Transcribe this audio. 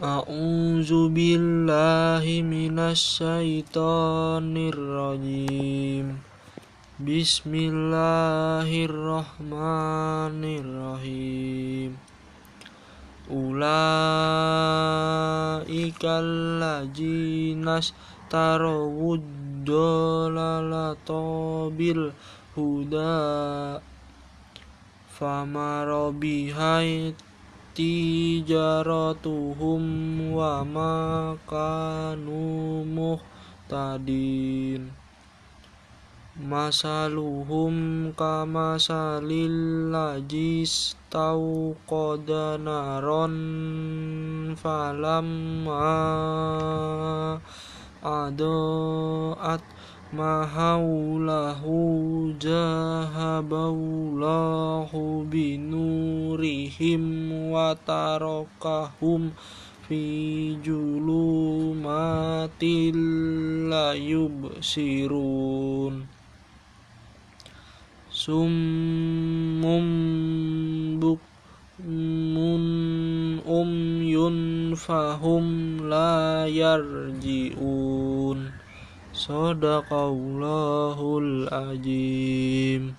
A'udzu billahi minasyaitonir rajim. Bismillahirrahmanirrahim. Ulaikal lajinas tarawud dalalata bil huda famarabihai tijaratuhum wa ma kanu muhtadin. Masaluhum kamasalil lajis tauqada naron falamma adoat mahaulahu jahabaulahu binurihim wa tarakahum fi julumatil la yubsirun summum bukmun umyun fahum la yarji'un Sadaqallahul azim